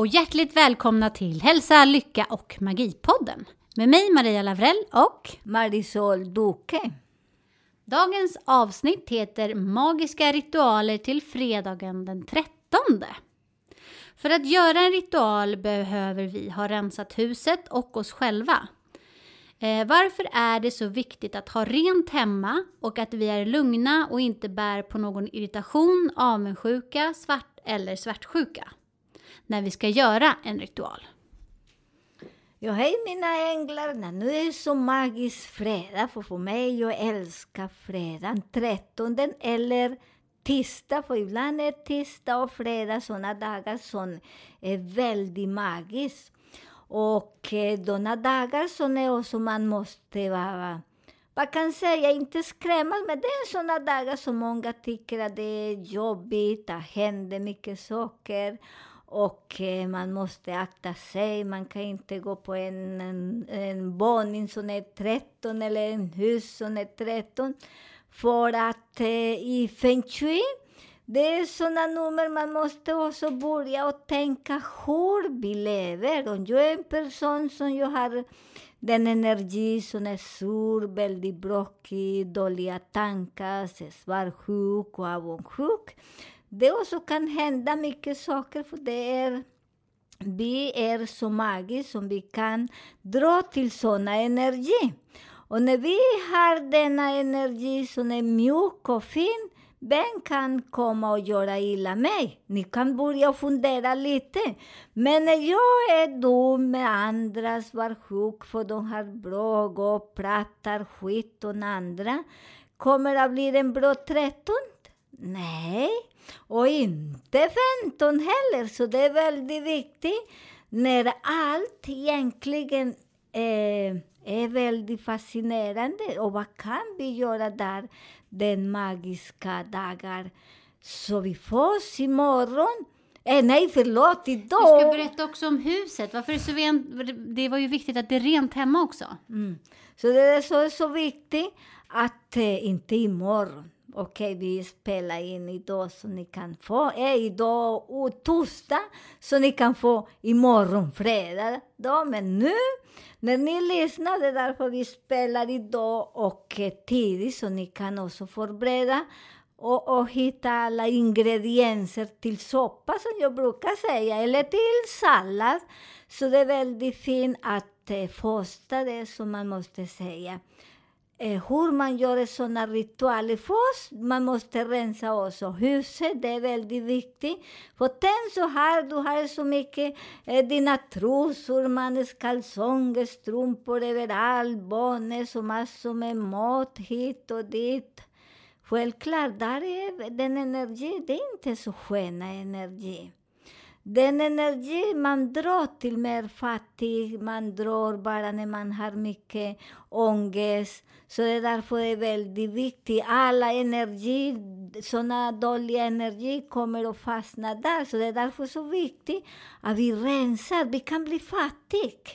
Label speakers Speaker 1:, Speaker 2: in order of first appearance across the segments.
Speaker 1: Och hjärtligt välkomna till Hälsa, Lycka och Magipodden. Med mig Maria Lavrell och
Speaker 2: Marisol Duque.
Speaker 1: dagens avsnitt heter Magiska ritualer till fredagen den 13. För att göra en ritual behöver vi ha rensat huset och oss själva. Eh, varför är det så viktigt att ha rent hemma och att vi är lugna och inte bär på någon irritation, avundsjuka, svart eller svartsjuka när vi ska göra en ritual?
Speaker 2: Ja, hej mina änglar. Nu är det så magisk fredag, för för mig, jag älskar fredagen, 13 eller tisdag, för ibland är tisdag och fredag sådana dagar som är väldigt magiskt. Och eh, sådana dagar som är också man måste vara, vad kan säga, inte skrämmas, men det är sådana dagar som många tycker att det är jobbigt, det händer mycket saker och eh, man måste akta sig. Man kan inte gå på en, en, en våning som är 13 eller en hus som är 13. För att eh, i feng shui, det är sådana nummer man måste också börja och tänka hur vi lever. Om jag är en person som jag har den energi som är sur, väldigt bråkig, dåliga tankar, svartsjuk och avundsjuk. Det också kan hända mycket saker, för det är vi är så magiska som vi kan dra till sådana energi. Och när vi har denna energi som är mjuk och fin, vem kan komma och göra illa mig? Ni kan börja fundera lite. Men när jag är dum med andras var sjuk för de har bråk och pratar skit om andra, kommer det att bli en bra 13? Nej, och inte 15 heller. Så det är väldigt viktigt när allt egentligen eh, är väldigt fascinerande. Och vad kan vi göra där den magiska dagar? Så vi får imorgon. Eh, nej, förlåt, idag!
Speaker 1: Du ska berätta också om huset. Varför är det, så rent? det var ju viktigt att det är rent hemma också.
Speaker 2: Mm. Så det är så, så viktigt att eh, inte imorgon. Okej, okay, vi spelar in idag så ni kan få, eh, idag och torsdag, så ni kan få imorgon fredag. Då. Men nu, när ni lyssnar, det är därför vi spelar idag och eh, tidigt, så ni kan också förbereda och, och hitta alla ingredienser till soppa, som jag brukar säga, eller till sallad. Så det är väldigt fint att eh, första det, som man måste säga eh, hur man gör sådana ritualer. Först man måste rensa också huset, det är väldigt viktigt. För tänk så här, du har så mycket, eh, dina trosor, mannens kalsonger, strumpor överallt, Barnen, och massor med mat hit och dit. Självklart, där är den energi, det är inte så sköna energi. Den energi man drar till mer fattig, man drar bara när man har mycket ångest. Så det är därför det är väldigt viktigt. Alla energi, sådana dåliga energi kommer att fastna där. Så det är därför så viktigt att vi rensar. Vi kan bli fattiga.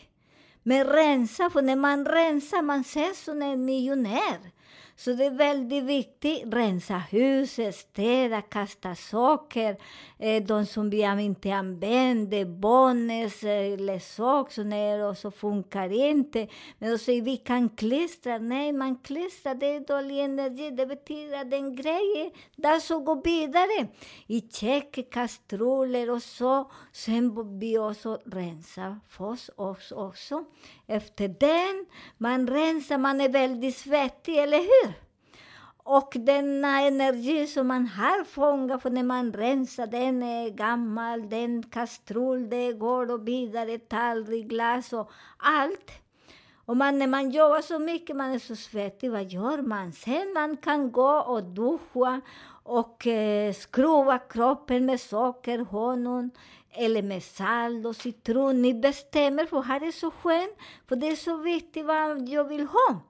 Speaker 2: Men rensa, för när man rensar, man ser som en miljonär. Så det är väldigt viktigt. Rensa huset, städa, kasta saker. Eh, de som vi inte använder, barnens eh, leksaker och så funkar inte. Men då säger vi kan klistra. Nej, man klistrar, det är dålig energi. Det betyder att den grejen, där så går vidare. I kök, kastruller och så. Sen vi också rensa för oss också. Efter den, man rensar, man är väldigt svettig, eller hur? Och denna energi som man har fångat, för när man rensar, den är gammal, den kastrull, det går och vidare, tallrik, glas och allt. Och man, när man jobbar så mycket, man är så svettig, vad gör man? Sen man kan gå och duscha och eh, skruva kroppen med socker, honung eller med salt och citron. Ni bestämmer, för här är så skönt, för det är så viktigt vad jag vill ha.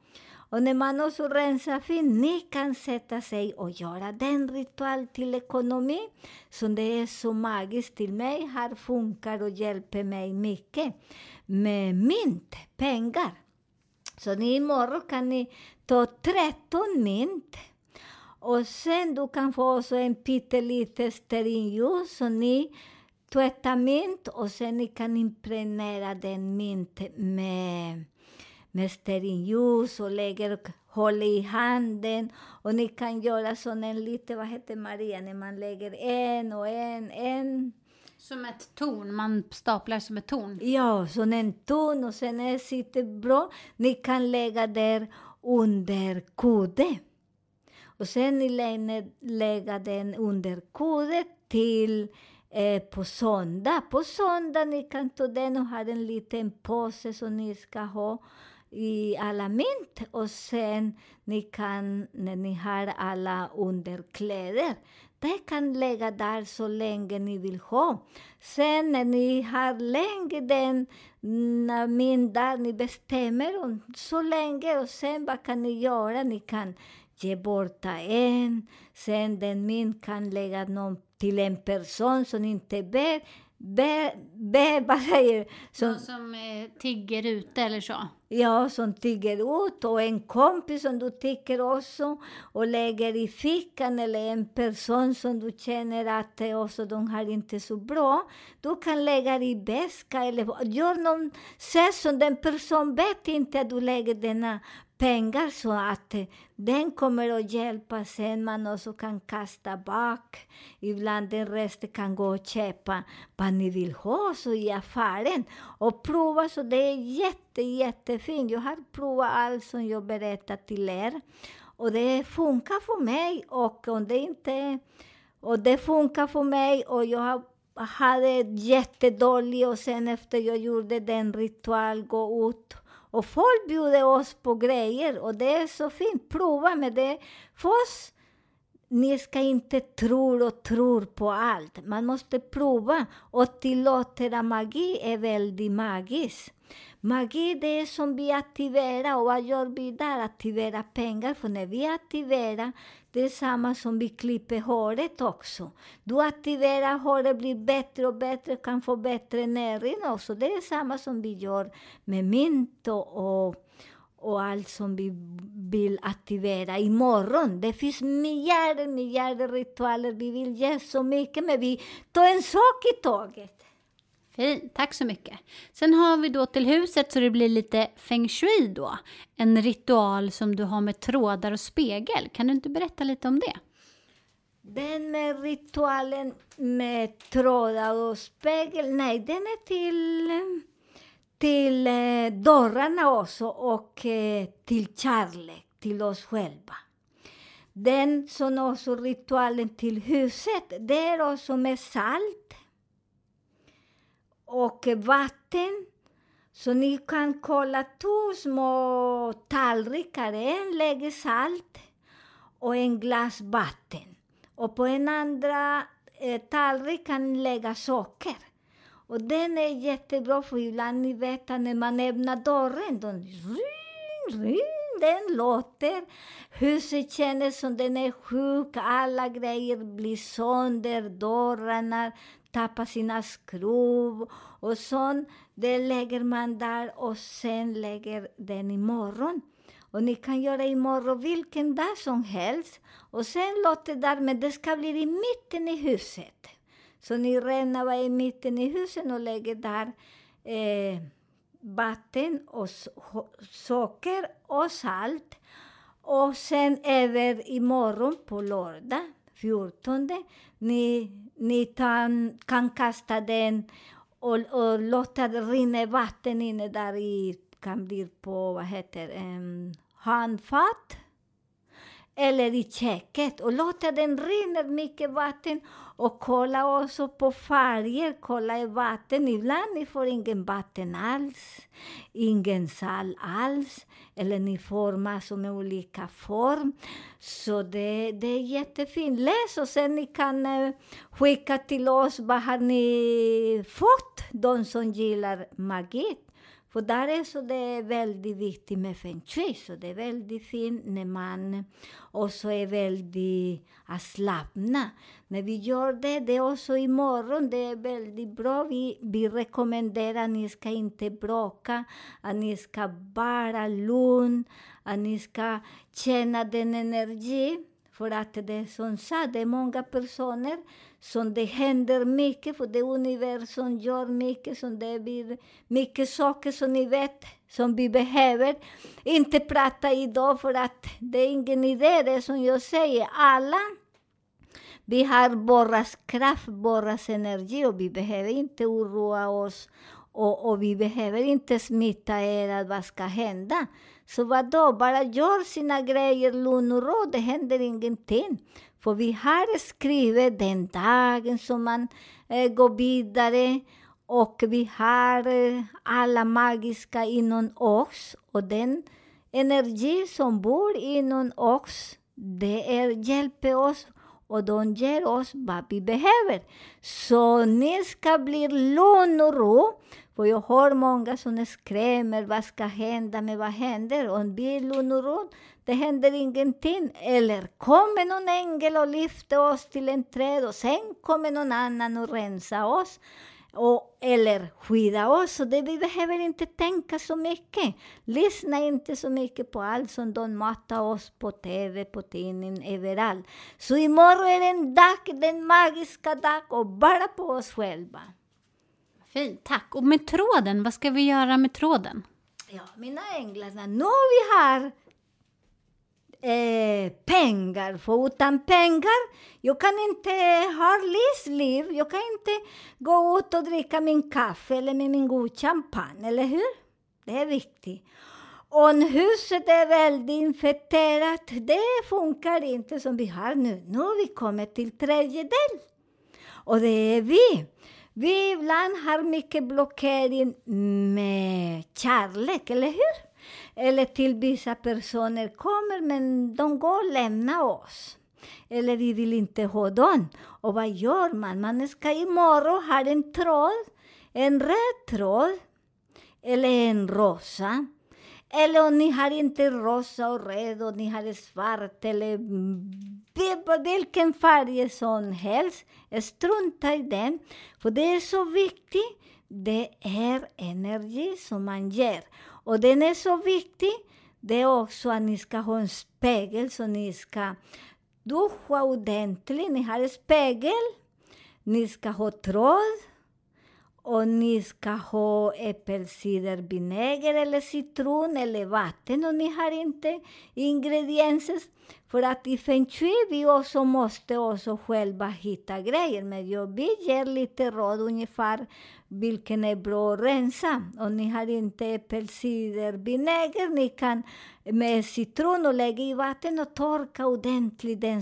Speaker 2: Och när man också rensar fint, ni kan sätta sig och göra den ritual till ekonomi som det är så magiskt till mig, här funkar och hjälper mig mycket med mynt, pengar. Så ni imorgon kan ni ta 13 mynt och sen du kan få också en pytteliten stearinljus så ni tvättar mynt och sen ni kan impregnera den mynt med med stearinljus och lägger håller i handen. Och ni kan göra sån en lite, vad heter Maria, när man lägger en och en, en.
Speaker 1: Som ett torn, man staplar som ett torn?
Speaker 2: Ja, som en torn och sen är det sitter bra. Ni kan lägga där under kudde. Och sen ni lägger den under kodet till eh, på söndag. På söndag ni kan ta den och ha en liten påse som ni ska ha i alla mynt och sen ni kan, när ni har alla underkläder, det kan lägga där så länge ni vill ha. Sen när ni har länge den mynt där, ni bestämmer om så länge och sen vad kan ni göra? Ni kan ge bort en, sen den min kan lägga någon till en person som inte ber, Be, be, vad säger
Speaker 1: som, som eh, tigger ute eller så?
Speaker 2: Ja, som tigger ut och en kompis som du tycker också och lägger i fickan eller en person som du känner att också de har inte så bra. Du kan lägga i väska eller gör någon session. den personen vet inte att du lägger denna pengar så att den kommer att hjälpa sen man också kan kasta bak. Ibland den resten kan gå och köpa vad ni vill ha så i affären och prova. Så det är jätte, jättefint. Jag har provat allt som jag berättar till er och det funkar för mig och om det inte och det funkar för mig och jag hade jättedåligt och sen efter jag gjorde den ritual, gå ut och folk bjuder oss på grejer och det är så fint. Prova med det. Först ni ska inte tro och tro på allt. Man måste prova och tillåta magi är väldigt magiskt. Magi det är som vi aktiverar och vad gör vi där? Aktiverar pengar. För när vi aktiverar, det är samma som vi klipper håret också. Du aktiverar håret, blir bättre och bättre, kan få bättre näring också. Det är samma som vi gör med mynt och, och, och allt som vi vill aktivera imorgon. Det finns miljarder, miljarder ritualer. Vi vill ge så mycket, men vi tar en sak i taget.
Speaker 1: Fint, tack så mycket. Sen har vi då till huset så det blir lite feng shui då. En ritual som du har med trådar och spegel. Kan du inte berätta lite om det?
Speaker 2: Den med ritualen med trådar och spegel, nej den är till, till eh, dörrarna också och eh, till kärlek, till oss själva. Den som också ritualen till huset, det är också med salt och vatten. Så ni kan kolla två små tallrikar. En lägger salt och en glas vatten. Och på en andra eh, tallrik kan ni lägga socker. Och den är jättebra för ibland ni vet att när man öppnar dörren, då ring, ring, den låter. Huset känns som den är sjuk, alla grejer blir sönder, dörrarna, tappar sina skruv och sånt. Det lägger man där och sen lägger den imorgon. Och ni kan göra imorgon vilken dag som helst. Och sen låter där, men det ska bli i mitten i huset. Så ni renar i mitten i husen och lägger där eh, vatten och socker och salt. Och sen över imorgon på lördag, 14, ni ni kan, kan kasta den och, och låta det rinna vatten inne där i, kan bli på, vad heter um, handfat eller i köket och låta den rinna mycket vatten och kolla också på färger, kolla i vatten. Ibland ni får ingen vatten alls, ingen salt alls, eller ni får massor med olika form. Så det, det är jättefint. Läs och sen ni kan uh, skicka till oss vad har ni fått, de som gillar magi. För där är så det är väldigt viktigt med feng shui, så det är väldigt fint när man också är väldigt slappna. När vi gör det, det är också imorgon, det är väldigt bra. Vi, vi rekommenderar att ni ska inte bråka, att ni ska vara lugn, att ni ska känna den energin. För att det är som sa, det är många personer som det händer mycket, för det universum gör mycket, som det blir mycket saker som ni vet, som vi behöver. Inte prata idag, för att det är ingen idé, det som jag säger. Alla vi har borras kraft, borras energi och vi behöver inte oroa oss och, och vi behöver inte smitta er att vad ska hända. Så vadå, bara gör sina grejer lugn och ro, det händer ingenting. För vi har skrivit den dagen som man eh, går vidare och vi har eh, alla magiska inom oss och den energi som bor inom oss, det är, hjälper oss och de ger oss vad vi behöver. Så ni ska bli lugn och ro. För jag har många som skrämmer, vad ska hända, men vad händer? Om vi är lugn och det händer ingenting. Eller kommer någon ängel och lyfter oss till en träd och sen kommer någon annan och rensar oss. Och, eller skydda oss. Så det, vi behöver inte tänka så mycket. Lyssna inte så mycket på allt som de matar oss på TV, på tidningen, överallt. Så imorgon är det en dag, den magiska dag, och bara på oss själva.
Speaker 1: Fint, tack. Och med tråden, vad ska vi göra med tråden?
Speaker 2: Ja, mina änglar, nu vi har eh, pengar, för utan pengar, jag kan inte ha livsliv, jag kan inte gå ut och dricka min kaffe eller med min god champagne, eller hur? Det är viktigt. Om huset är väldigt infekterat, det funkar inte som vi har nu. Nu har vi kommit till tredjedel. Och det är vi. Vi ibland har mycket blockering med kärlek, eller hur? Eller till vissa personer kommer, men de går och lämnar oss. Eller vi vill inte ha dem. Och vad gör man? Man ska imorgon ha en tråd, en röd tråd, eller en rosa. Eller om ni har inte rosa och röd och ni har svart eller vilken färg som helst. Strunta i den, för det är så viktigt. Det är energi som man ger. Och den är så viktig. Det är också att ni ska ha en spegel, så ni ska duscha ordentligt. Ni har en spegel. Ni ska ha tråd. Och ni ska ha äppelcidervinäger eller citron eller vatten om ni har inte ingredienser. För att i feng shui vi också måste också själva hitta grejer. Men jag vi ger lite råd ungefär vilken är bra att rensa. Om ni har inte äppelcidervinäger, ni kan med citron och lägga i vatten och torka ordentligt den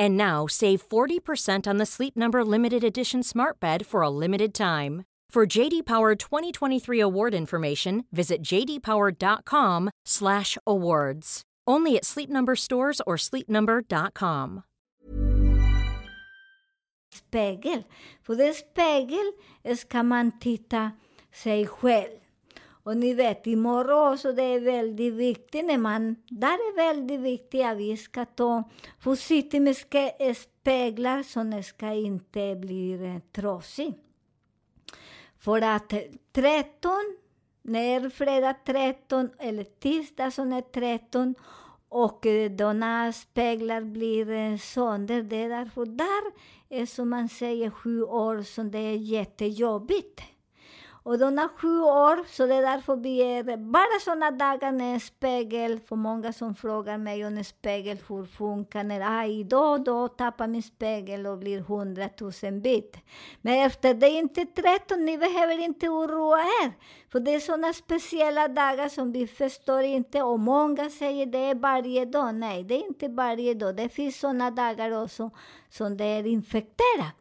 Speaker 3: And now save 40% on the Sleep Number limited edition smart bed for a limited time. For JD Power 2023 award information, visit jdpower.com/awards. Only at Sleep Number stores or sleepnumber.com.
Speaker 2: spegel. För det spegel ska man titta sig själv. Och ni vet, imorgon så det är väldigt viktigt när man... Där är väldigt viktigt att vi ska ta försiktigt med eh, speglar så det ska inte bli eh, trasig. För att 13, när fredag 13 eller tisdag som är 13 och eh, denna speglar blir eh, sönder, det är därför där är som man säger sju år som det är jättejobbigt. Och de har sju år, så det är därför vi är bara sådana dagar när en spegel, för många som frågar mig om en spegel, hur funkar när aj, då då tappar min spegel och blir hundratusen bit. Men efter det är inte 13, ni behöver inte oroa er. För det är sådana speciella dagar som vi förstår inte, och många säger det är varje dag. Nej, det är inte varje dag. Det finns sådana dagar också som det är infekterat.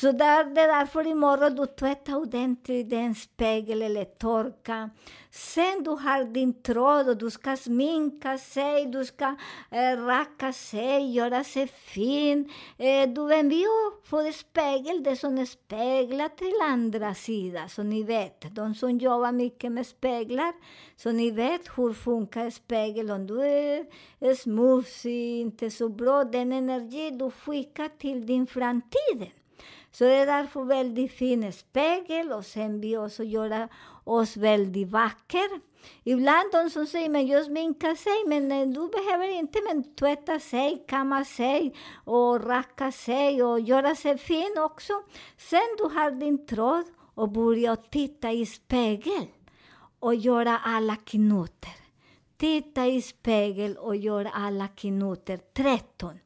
Speaker 2: Så där, det är därför imorgon du tvättar ordentligt den spegel eller torka. Sen du har din tråd och du ska sminka sig, du ska eh, raka sig, göra sig fin. Eh, du vem vi får spegel, det som är till andra sidan. Så ni vet, de som jobbar mycket med speglar, så ni vet hur funkar spegel. Om du är, är smutsig, inte så bra, den energi du skickar till din framtid. Så det är därför väldigt fin spegel och sen vi också göra oss väldigt vacker. Ibland de som säger men jag sminkar sig, men eh, du behöver inte men tvätta sig, kamma sig och raka sig och göra sig fin också. Sen du har din tråd och börjar titta i spegel och göra alla knutar. Titta i spegel och gör alla knutar. 13.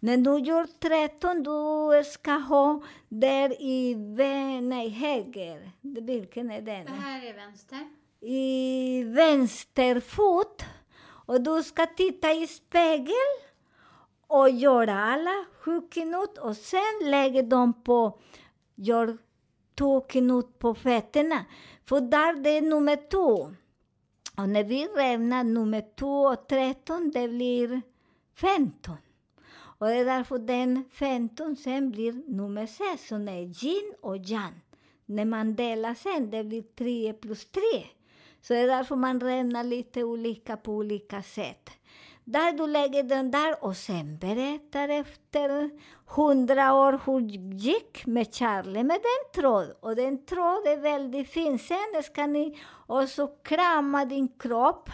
Speaker 2: När du gör 13, du ska ha där i vä- nej, höger. Vilken är den?
Speaker 1: Det här är vänster.
Speaker 2: I vänster fot. Och du ska titta i spegel och göra alla sju knut och sen lägger de på, gör två knut på fötterna. För där det är nummer två. Och när vi räknar nummer två och tretton, det blir 15. Och det är därför den 15 sen blir nummer 6, som är yin och yang. När man delar sen, det blir 3 plus 3. Så det är därför man räknar lite olika på olika sätt. Där du lägger den där och sen berättar efter hundra år hur det gick med Charlie med den tråd. Och den tråd är väldigt fin. Sen ska ni också krama din kropp,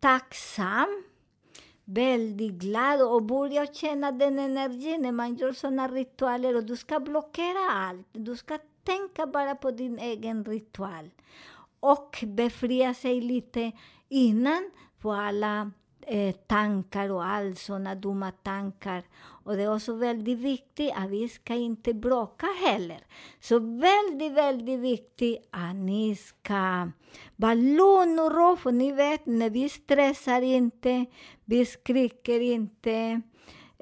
Speaker 2: tacksam, väldigt glad och börjar känna den energin när man gör sådana ritualer. Och du ska blockera allt. Du ska tänka bara på din egen ritual. Och befria sig lite innan på alla eh, tankar och all sådana dumma tankar. Och det är också väldigt viktigt att vi ska inte bråka heller. Så väldigt, väldigt viktigt att ni ska vara lugn och ro, för ni vet, när vi stressar inte, vi skriker inte,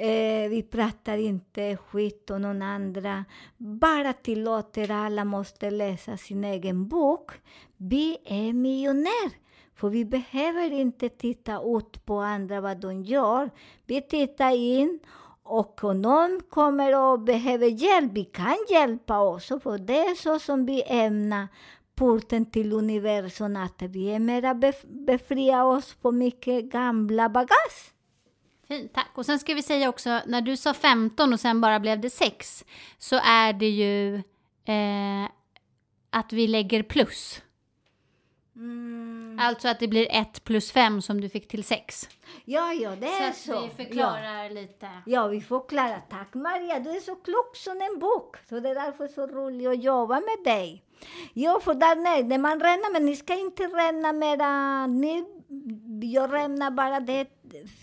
Speaker 2: Eh, vi pratar inte skit om någon andra. Bara tillåter alla måste läsa sin egen bok. Vi är miljonärer! För vi behöver inte titta ut på andra vad de gör. Vi tittar in och om någon kommer och behöver hjälp, vi kan hjälpa också. För det är så som vi ämnar porten till universum, att vi är mera bef befria oss på mycket gamla bagage.
Speaker 1: Fint, tack. Och sen ska vi säga också, när du sa 15 och sen bara blev det 6, så är det ju eh, att vi lägger plus.
Speaker 2: Mm.
Speaker 1: Alltså att det blir 1 plus 5 som du fick till 6.
Speaker 2: Ja, ja, det är så.
Speaker 1: Så vi förklarar lite.
Speaker 2: Ja, vi förklarar. Tack Maria, du är så klok som en bok. Så det är därför så roligt att jobba med dig. Ja, för där när man räknar, men ni ska inte räkna mera, ni, jag räknar bara det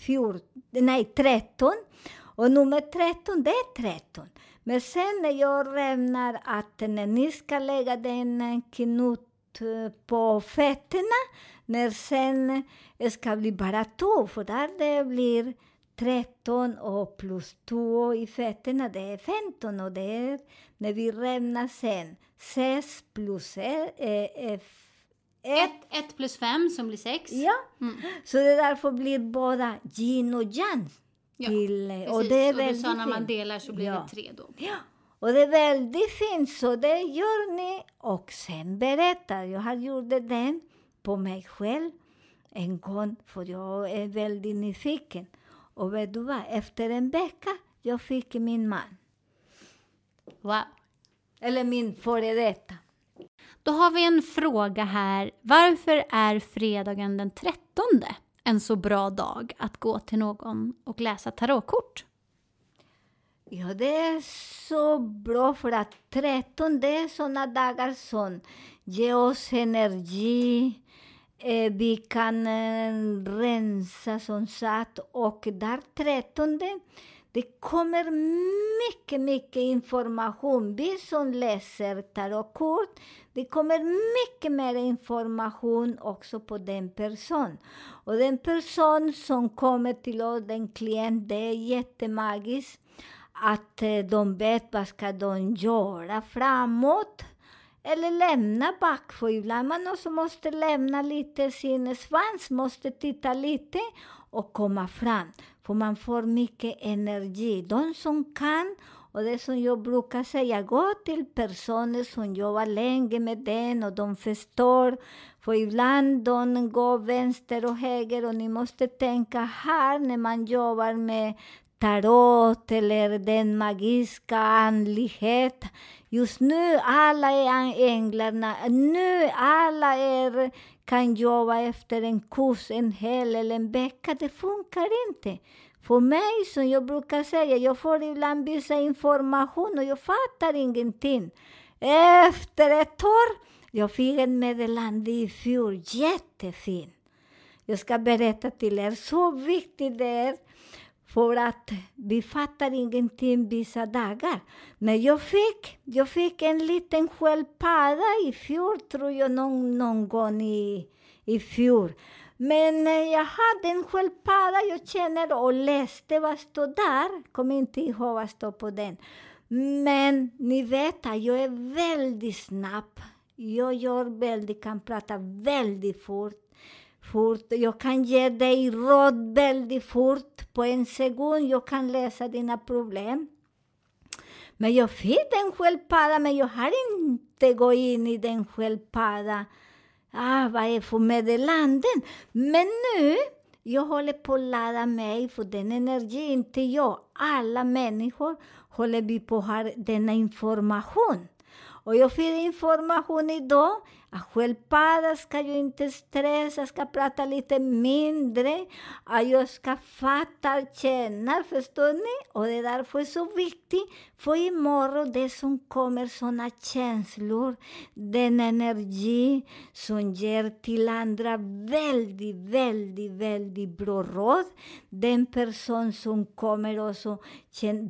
Speaker 2: 14, nej 13. Och nummer 13, det är 13. Men sen när jag räknar att när ni ska lägga den knut på fötterna, när sen ska bli bara två, för där det blir 13 och plus 2 i fötterna, det är 15 och det är när vi räknar sen 6 plus 1 är
Speaker 1: 1, 1 plus 5 som blir 6.
Speaker 2: Ja,
Speaker 1: Mm.
Speaker 2: så det därför blir båda yin och yang.
Speaker 1: Ja,
Speaker 2: till,
Speaker 1: Precis.
Speaker 2: och det är
Speaker 1: och du sa när man delar så blir
Speaker 2: Ja.
Speaker 1: det 3 då.
Speaker 2: Ja, Och det är väldigt fint, så det gör ni. Och sen berättar. Jag har gjort den på mig själv en gång, för jag är väldigt nyfiken. Och vet du vad? Efter en vecka jag fick min man.
Speaker 1: Wow.
Speaker 2: Eller min före detta.
Speaker 1: Då har vi en fråga här. Varför är fredagen den 13 en så bra dag att gå till någon och läsa tarotkort?
Speaker 2: Ja, det är så bra för att 13 det är såna dagar som ger oss energi. Eh, vi kan eh, rensa som sagt och där 13 det kommer mycket, mycket information. Vi som läser tarotkort, det kommer mycket mer information också på den person. Och den person som kommer till oss, den klient, det är jättemagiskt att eh, de vet vad ska de göra framåt eller lämna bak. För ibland man också måste lämna lite sin svans, måste titta lite och komma fram. För man får mycket energi. De som kan, och det som jag brukar säga, gå till personer som jobbar länge med den och de förstår. För ibland de går vänster och höger och ni måste tänka här när man jobbar med tarot eller den magiska andlighet. Just nu alla är änglarna, nu alla är, kan jobba efter en kurs en hel eller en vecka. Det funkar inte. För mig, som jag brukar säga, jag får ibland vissa information och jag fattar ingenting. Efter ett år, jag fick ett meddelande i fjol, jättefint. Jag ska berätta till er, så viktigt det är för att vi fattar ingenting vissa dagar. Men jag fick, jag fick en liten sköldpadda i fjol, tror jag, någon, någon gång i, i fjol. Men eh, jag hade en sköldpadda jag känner och läste vad stod där. Kommer inte ihåg vad stod på den. Men ni vet att jag är väldigt snabb. Jag gör väldigt, kan prata väldigt fort fort. Jag kan ge dig råd väldigt fort. På en sekund jag kan lösa dina problem. Men jag fick en sköldpadda, men jag har inte gått in i den sköldpaddan. Ah, vad är det för meddelanden? Men nu, jag håller på att ladda mig för den energin, inte jag. Alla människor håller vi på att ha denna information. Och jag fick information idag att sköldpaddan ska ju inte stressa, ska prata lite mindre. Att jag ska fatta, känna, förstår ni? Och det är därför så viktigt. För imorgon, det som kommer såna känslor, den energi som ger till andra väldigt, väldigt, väldigt bra råd. Den person som kommer och så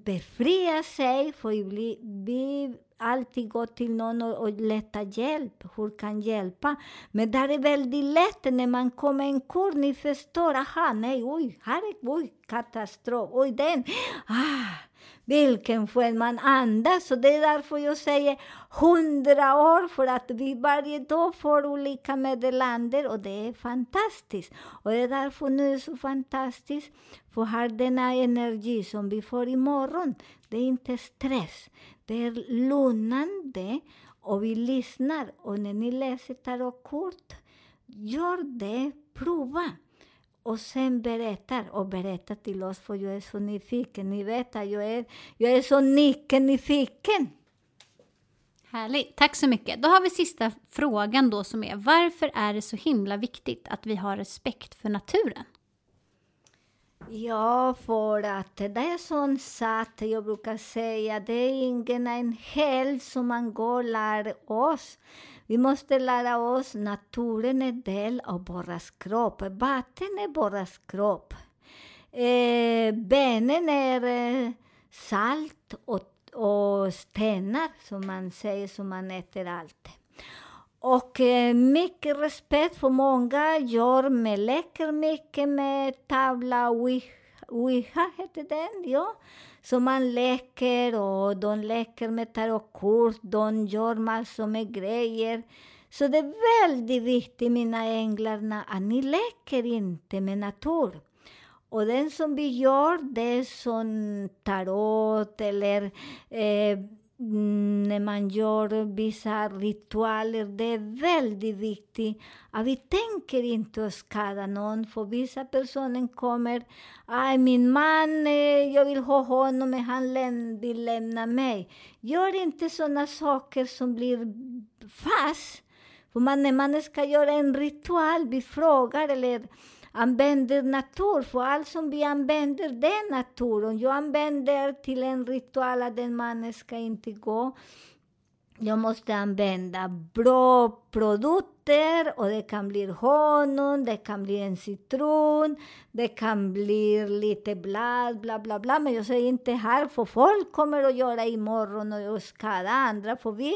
Speaker 2: befria sig, för vi alltid gå till någon och, och leta hjälp. Hur kan hjälpa? Men det är väldigt lätt när man kommer en kur, ni förstår. Aha, nej, oj, här är oj, katastrof. Oj, den. Ah, vilken själ man andas. Och det är därför jag säger hundra år, för att vi varje dag får olika meddelanden och det är fantastiskt. Och det är därför nu är så fantastiskt, för har denna energi som vi får imorgon, det är inte stress. Det är lugnande och vi lyssnar. Och när ni läser tarotkort, gör det, prova. Och sen berättar och berätta till oss, för jag är så nyfiken. Ni vet att jag är, jag är så nyfiken.
Speaker 1: Härligt, tack så mycket. Då har vi sista frågan då som är varför är det så himla viktigt att vi har respekt för naturen?
Speaker 2: Ja, för att det är som sagt, jag brukar säga, det är ingen en helg som man går och lär oss. Vi måste lära oss naturen är del av vår kropp. Vatten är vår kropp. Eh, benen är eh, salt och, och stenar, som man säger, som man äter allt. Och eh, mycket respekt för många gör med, leker mycket med tavla, ouija heter den, ja. Så man leker och de leker med tarotkort, de gör massor med grejer. Så det är väldigt viktigt, mina änglar, att ah, ni leker inte med natur. Och den som vi gör, det är som tarot eller eh, Mm, när man gör vissa ritualer, det är väldigt viktigt att vi tänker inte att skada någon. För vissa personer kommer, aj min man, jag vill ha honom, men han läm vill lämna mig. Gör inte sådana saker som blir fast. För man, när man ska göra en ritual, vi frågar eller använder natur, för allt som vi använder det är natur. Om jag använder till en ritual att den mannen ska inte gå, jag måste använda bra produkter och det kan bli honung, det kan bli en citron, det kan bli lite blad, bla bla bla. Men jag säger inte här, för folk kommer att göra imorgon och skada andra, för vi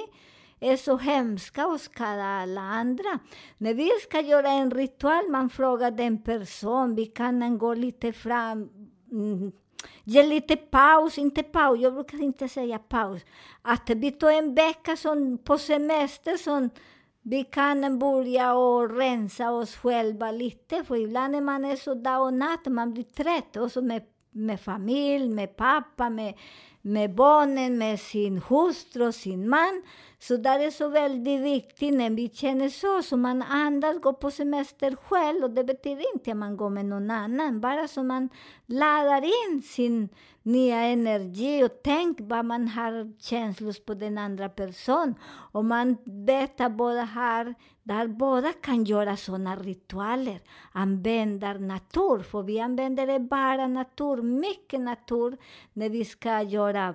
Speaker 2: är så hemska och skadar alla andra. När vi ska göra en ritual, man frågar den person, vi kan gå lite fram, mm, ge lite paus, inte paus, jag brukar inte säga paus. Att vi tar en vecka som, på semester som vi kan börja och rensa oss själva lite, för ibland när man är så dag och natt, man blir trött, och så med, med familj, med pappa, med med barnen, med sin hustru sin man. Så det är så väldigt viktigt när vi känner så, så man andas, går på semester själv och det betyder inte att man går med någon annan, bara så man laddar in sin nya energi och tänk vad man har känslor på den andra personen. Och man vet att båda har, där båda kan göra sådana ritualer, använder natur, för vi använder bara natur, mycket natur, när vi ska göra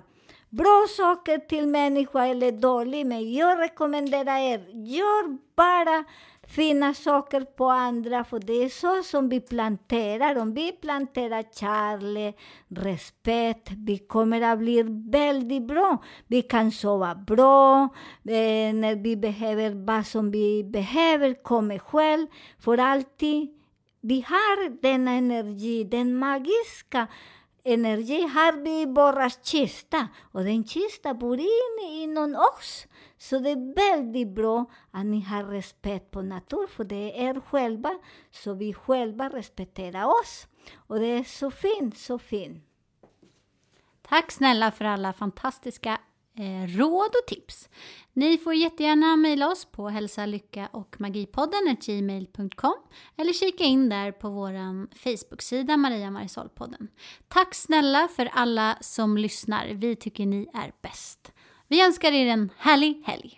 Speaker 2: bra saker till människa eller dålig. men jag rekommenderar er, gör bara fina saker på andra, för det är så som vi planterar. Om vi planterar kärlek, respekt, vi kommer att bli väldigt bra. Vi kan sova bra, eh, när vi behöver vad som vi behöver kommer själv, för alltid. Vi har denna energi, den magiska energi har vi i vår kista och den kista bor in inom oss. Så det är väldigt bra att ni har respekt på natur, för det är er själva, så vi själva respekterar oss. Och det är så fint, så fint.
Speaker 1: Tack snälla för alla fantastiska Eh, råd och tips. Ni får jättegärna mejla oss på hälsa, lycka och magipodden gmail.com eller kika in där på vår Facebook-sida Maria Marisol-podden. Tack snälla för alla som lyssnar. Vi tycker ni är bäst. Vi önskar er en härlig helg.